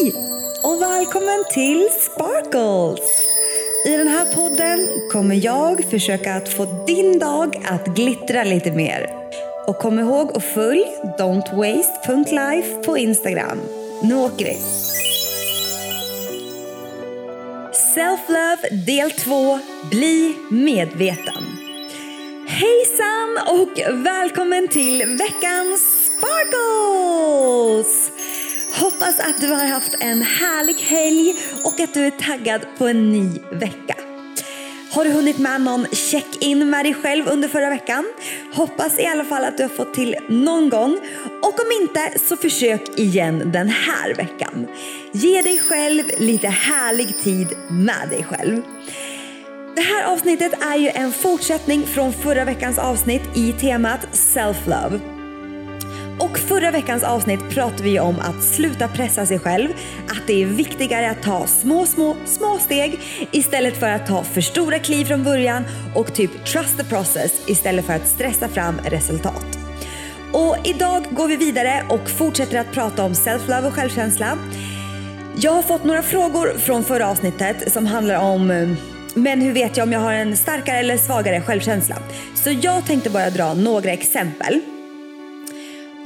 Hej och välkommen till Sparkles! I den här podden kommer jag försöka att få din dag att glittra lite mer. Och kom ihåg att följ don'twaste.life på Instagram. Nu åker vi! Self-love del 2 Bli medveten. Hejsan och välkommen till veckans Sparkles! Hoppas att du har haft en härlig helg och att du är taggad på en ny vecka. Har du hunnit med någon check-in med dig själv under förra veckan? Hoppas i alla fall att du har fått till någon gång. Och om inte så försök igen den här veckan. Ge dig själv lite härlig tid med dig själv. Det här avsnittet är ju en fortsättning från förra veckans avsnitt i temat Self-Love. Förra veckans avsnitt pratade vi om att sluta pressa sig själv, att det är viktigare att ta små, små, små steg istället för att ta för stora kliv från början och typ trust the process istället för att stressa fram resultat. Och idag går vi vidare och fortsätter att prata om self-love och självkänsla. Jag har fått några frågor från förra avsnittet som handlar om eh, men hur vet jag om jag har en starkare eller svagare självkänsla? Så jag tänkte bara dra några exempel.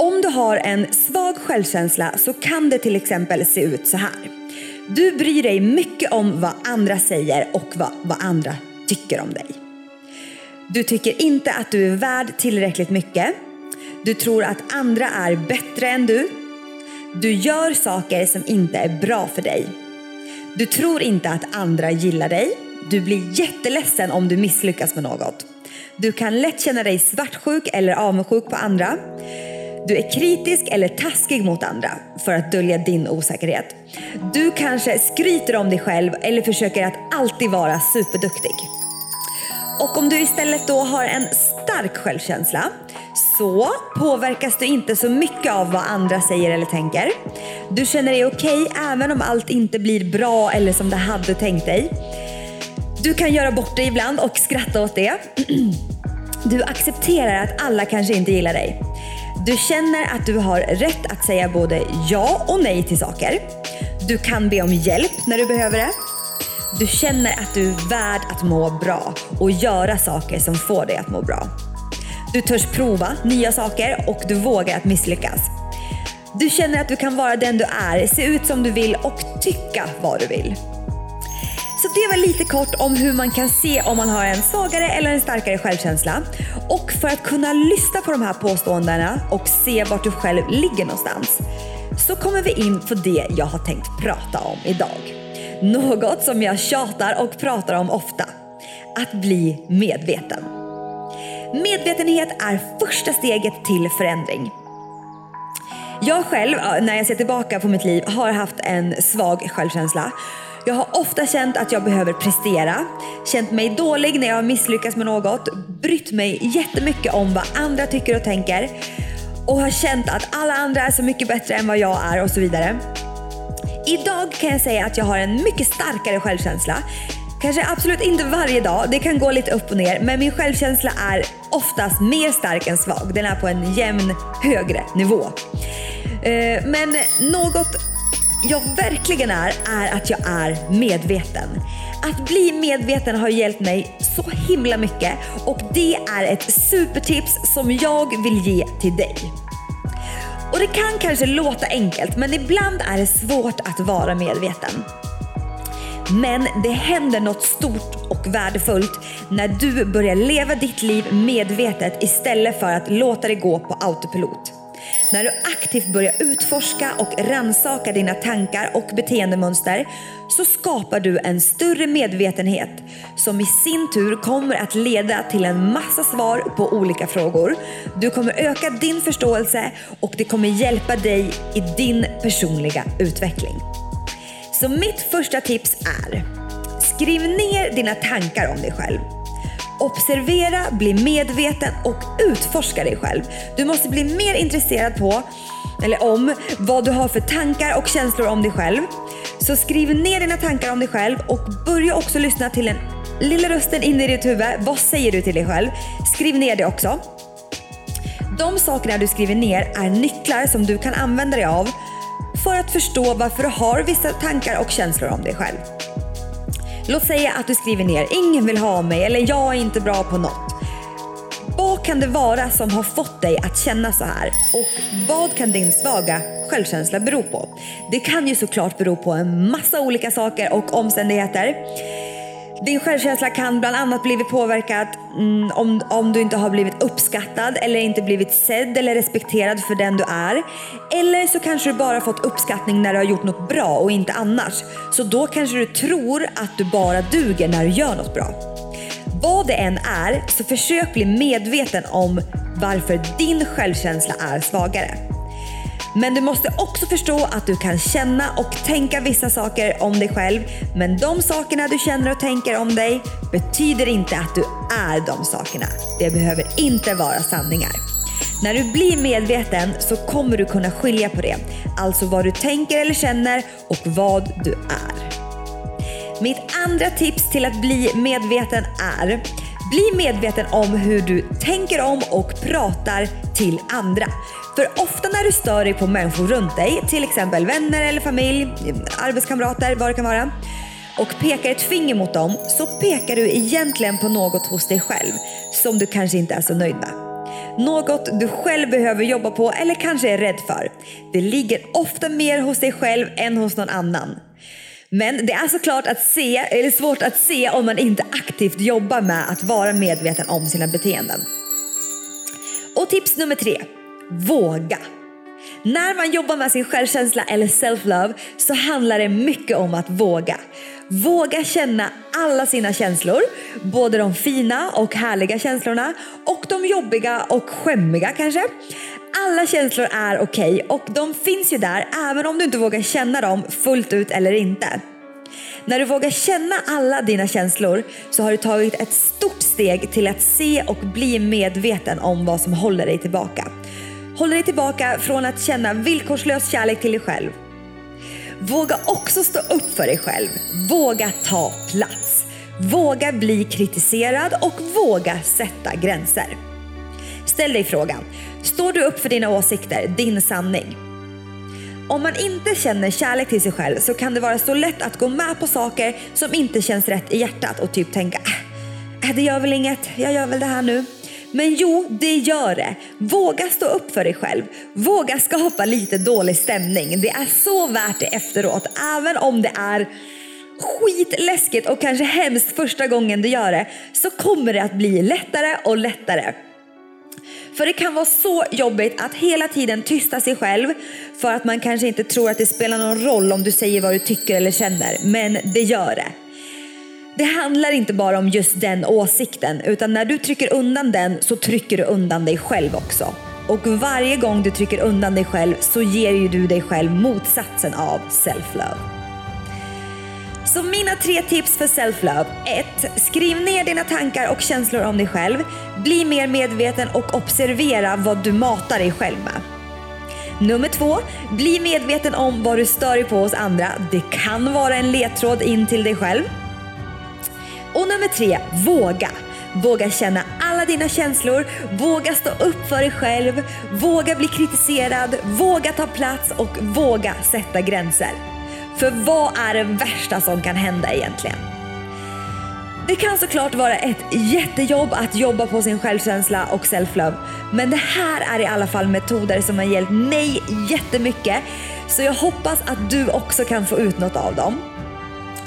Om du har en svag självkänsla så kan det till exempel se ut så här. Du bryr dig mycket om vad andra säger och vad, vad andra tycker om dig. Du tycker inte att du är värd tillräckligt mycket. Du tror att andra är bättre än du. Du gör saker som inte är bra för dig. Du tror inte att andra gillar dig. Du blir jätteledsen om du misslyckas med något. Du kan lätt känna dig svartsjuk eller avundsjuk på andra. Du är kritisk eller taskig mot andra för att dölja din osäkerhet. Du kanske skryter om dig själv eller försöker att alltid vara superduktig. Och om du istället då har en stark självkänsla så påverkas du inte så mycket av vad andra säger eller tänker. Du känner dig okej okay, även om allt inte blir bra eller som du hade tänkt dig. Du kan göra bort dig ibland och skratta åt det. Du accepterar att alla kanske inte gillar dig. Du känner att du har rätt att säga både ja och nej till saker. Du kan be om hjälp när du behöver det. Du känner att du är värd att må bra och göra saker som får dig att må bra. Du törs prova nya saker och du vågar att misslyckas. Du känner att du kan vara den du är, se ut som du vill och tycka vad du vill. Så det var lite kort om hur man kan se om man har en svagare eller en starkare självkänsla. Och för att kunna lyssna på de här påståendena och se vart du själv ligger någonstans så kommer vi in på det jag har tänkt prata om idag. Något som jag tjatar och pratar om ofta. Att bli medveten. Medvetenhet är första steget till förändring. Jag själv, när jag ser tillbaka på mitt liv, har haft en svag självkänsla jag har ofta känt att jag behöver prestera, känt mig dålig när jag har misslyckats med något, brytt mig jättemycket om vad andra tycker och tänker och har känt att alla andra är så mycket bättre än vad jag är och så vidare. Idag kan jag säga att jag har en mycket starkare självkänsla. Kanske absolut inte varje dag, det kan gå lite upp och ner, men min självkänsla är oftast mer stark än svag. Den är på en jämn högre nivå. Eh, men något jag verkligen är, är att jag är medveten. Att bli medveten har hjälpt mig så himla mycket och det är ett supertips som jag vill ge till dig. Och det kan kanske låta enkelt men ibland är det svårt att vara medveten. Men det händer något stort och värdefullt när du börjar leva ditt liv medvetet istället för att låta det gå på autopilot. När du aktivt börjar utforska och ransaka dina tankar och beteendemönster så skapar du en större medvetenhet som i sin tur kommer att leda till en massa svar på olika frågor. Du kommer öka din förståelse och det kommer hjälpa dig i din personliga utveckling. Så mitt första tips är Skriv ner dina tankar om dig själv. Observera, bli medveten och utforska dig själv. Du måste bli mer intresserad på, eller om, vad du har för tankar och känslor om dig själv. Så skriv ner dina tankar om dig själv och börja också lyssna till den lilla rösten inne i ditt huvud. Vad säger du till dig själv? Skriv ner det också. De sakerna du skriver ner är nycklar som du kan använda dig av för att förstå varför du har vissa tankar och känslor om dig själv. Låt säga att du skriver ner “ingen vill ha mig” eller “jag är inte bra på något”. Vad kan det vara som har fått dig att känna så här? Och vad kan din svaga självkänsla bero på? Det kan ju såklart bero på en massa olika saker och omständigheter. Din självkänsla kan bland annat blivit påverkad mm, om, om du inte har blivit uppskattad eller inte blivit sedd eller respekterad för den du är. Eller så kanske du bara fått uppskattning när du har gjort något bra och inte annars. Så då kanske du tror att du bara duger när du gör något bra. Vad det än är, så försök bli medveten om varför din självkänsla är svagare. Men du måste också förstå att du kan känna och tänka vissa saker om dig själv. Men de sakerna du känner och tänker om dig betyder inte att du är de sakerna. Det behöver inte vara sanningar. När du blir medveten så kommer du kunna skilja på det. Alltså vad du tänker eller känner och vad du är. Mitt andra tips till att bli medveten är bli medveten om hur du tänker om och pratar till andra. För ofta när du stör dig på människor runt dig, till exempel vänner eller familj, arbetskamrater, vad det kan vara, och pekar ett finger mot dem så pekar du egentligen på något hos dig själv som du kanske inte är så nöjd med. Något du själv behöver jobba på eller kanske är rädd för. Det ligger ofta mer hos dig själv än hos någon annan. Men det är såklart att se, eller svårt att se om man inte aktivt jobbar med att vara medveten om sina beteenden. Och tips nummer tre. Våga. När man jobbar med sin självkänsla eller self-love så handlar det mycket om att våga. Våga känna alla sina känslor, både de fina och härliga känslorna och de jobbiga och skämmiga kanske. Alla känslor är okej okay och de finns ju där även om du inte vågar känna dem fullt ut eller inte. När du vågar känna alla dina känslor så har du tagit ett stort steg till att se och bli medveten om vad som håller dig tillbaka. Håller dig tillbaka från att känna villkorslös kärlek till dig själv. Våga också stå upp för dig själv. Våga ta plats. Våga bli kritiserad och våga sätta gränser. Ställ dig frågan, står du upp för dina åsikter, din sanning? Om man inte känner kärlek till sig själv så kan det vara så lätt att gå med på saker som inte känns rätt i hjärtat och typ tänka äh, det gör väl inget, jag gör väl det här nu. Men jo, det gör det. Våga stå upp för dig själv. Våga skapa lite dålig stämning. Det är så värt det efteråt, även om det är skitläskigt och kanske hemskt första gången du gör det, så kommer det att bli lättare och lättare. För det kan vara så jobbigt att hela tiden tysta sig själv för att man kanske inte tror att det spelar någon roll om du säger vad du tycker eller känner, men det gör det. Det handlar inte bara om just den åsikten utan när du trycker undan den så trycker du undan dig själv också. Och varje gång du trycker undan dig själv så ger ju du dig själv motsatsen av self-love. Så mina tre tips för self-love. 1. Skriv ner dina tankar och känslor om dig själv. Bli mer medveten och observera vad du matar dig själv med. Nummer två, bli medveten om vad du stör dig på hos andra. Det kan vara en ledtråd in till dig själv. Och nummer tre, våga. Våga känna alla dina känslor, våga stå upp för dig själv, våga bli kritiserad, våga ta plats och våga sätta gränser. För vad är det värsta som kan hända egentligen? Det kan såklart vara ett jättejobb att jobba på sin självkänsla och self-love. Men det här är i alla fall metoder som har hjälpt mig jättemycket. Så jag hoppas att du också kan få ut något av dem.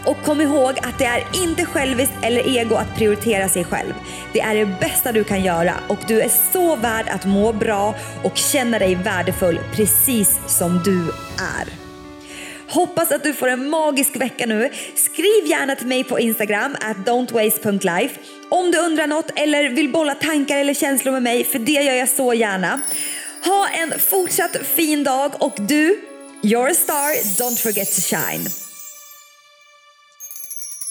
Och kom ihåg att det är inte själviskt eller ego att prioritera sig själv. Det är det bästa du kan göra och du är så värd att må bra och känna dig värdefull precis som du är. Hoppas att du får en magisk vecka nu. Skriv gärna till mig på Instagram at don'twaste.life om du undrar något eller vill bolla tankar eller känslor med mig för det gör jag så gärna. Ha en fortsatt fin dag och du, you're a star, don't forget to shine.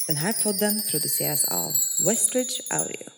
Den här podden produceras av Westridge Audio.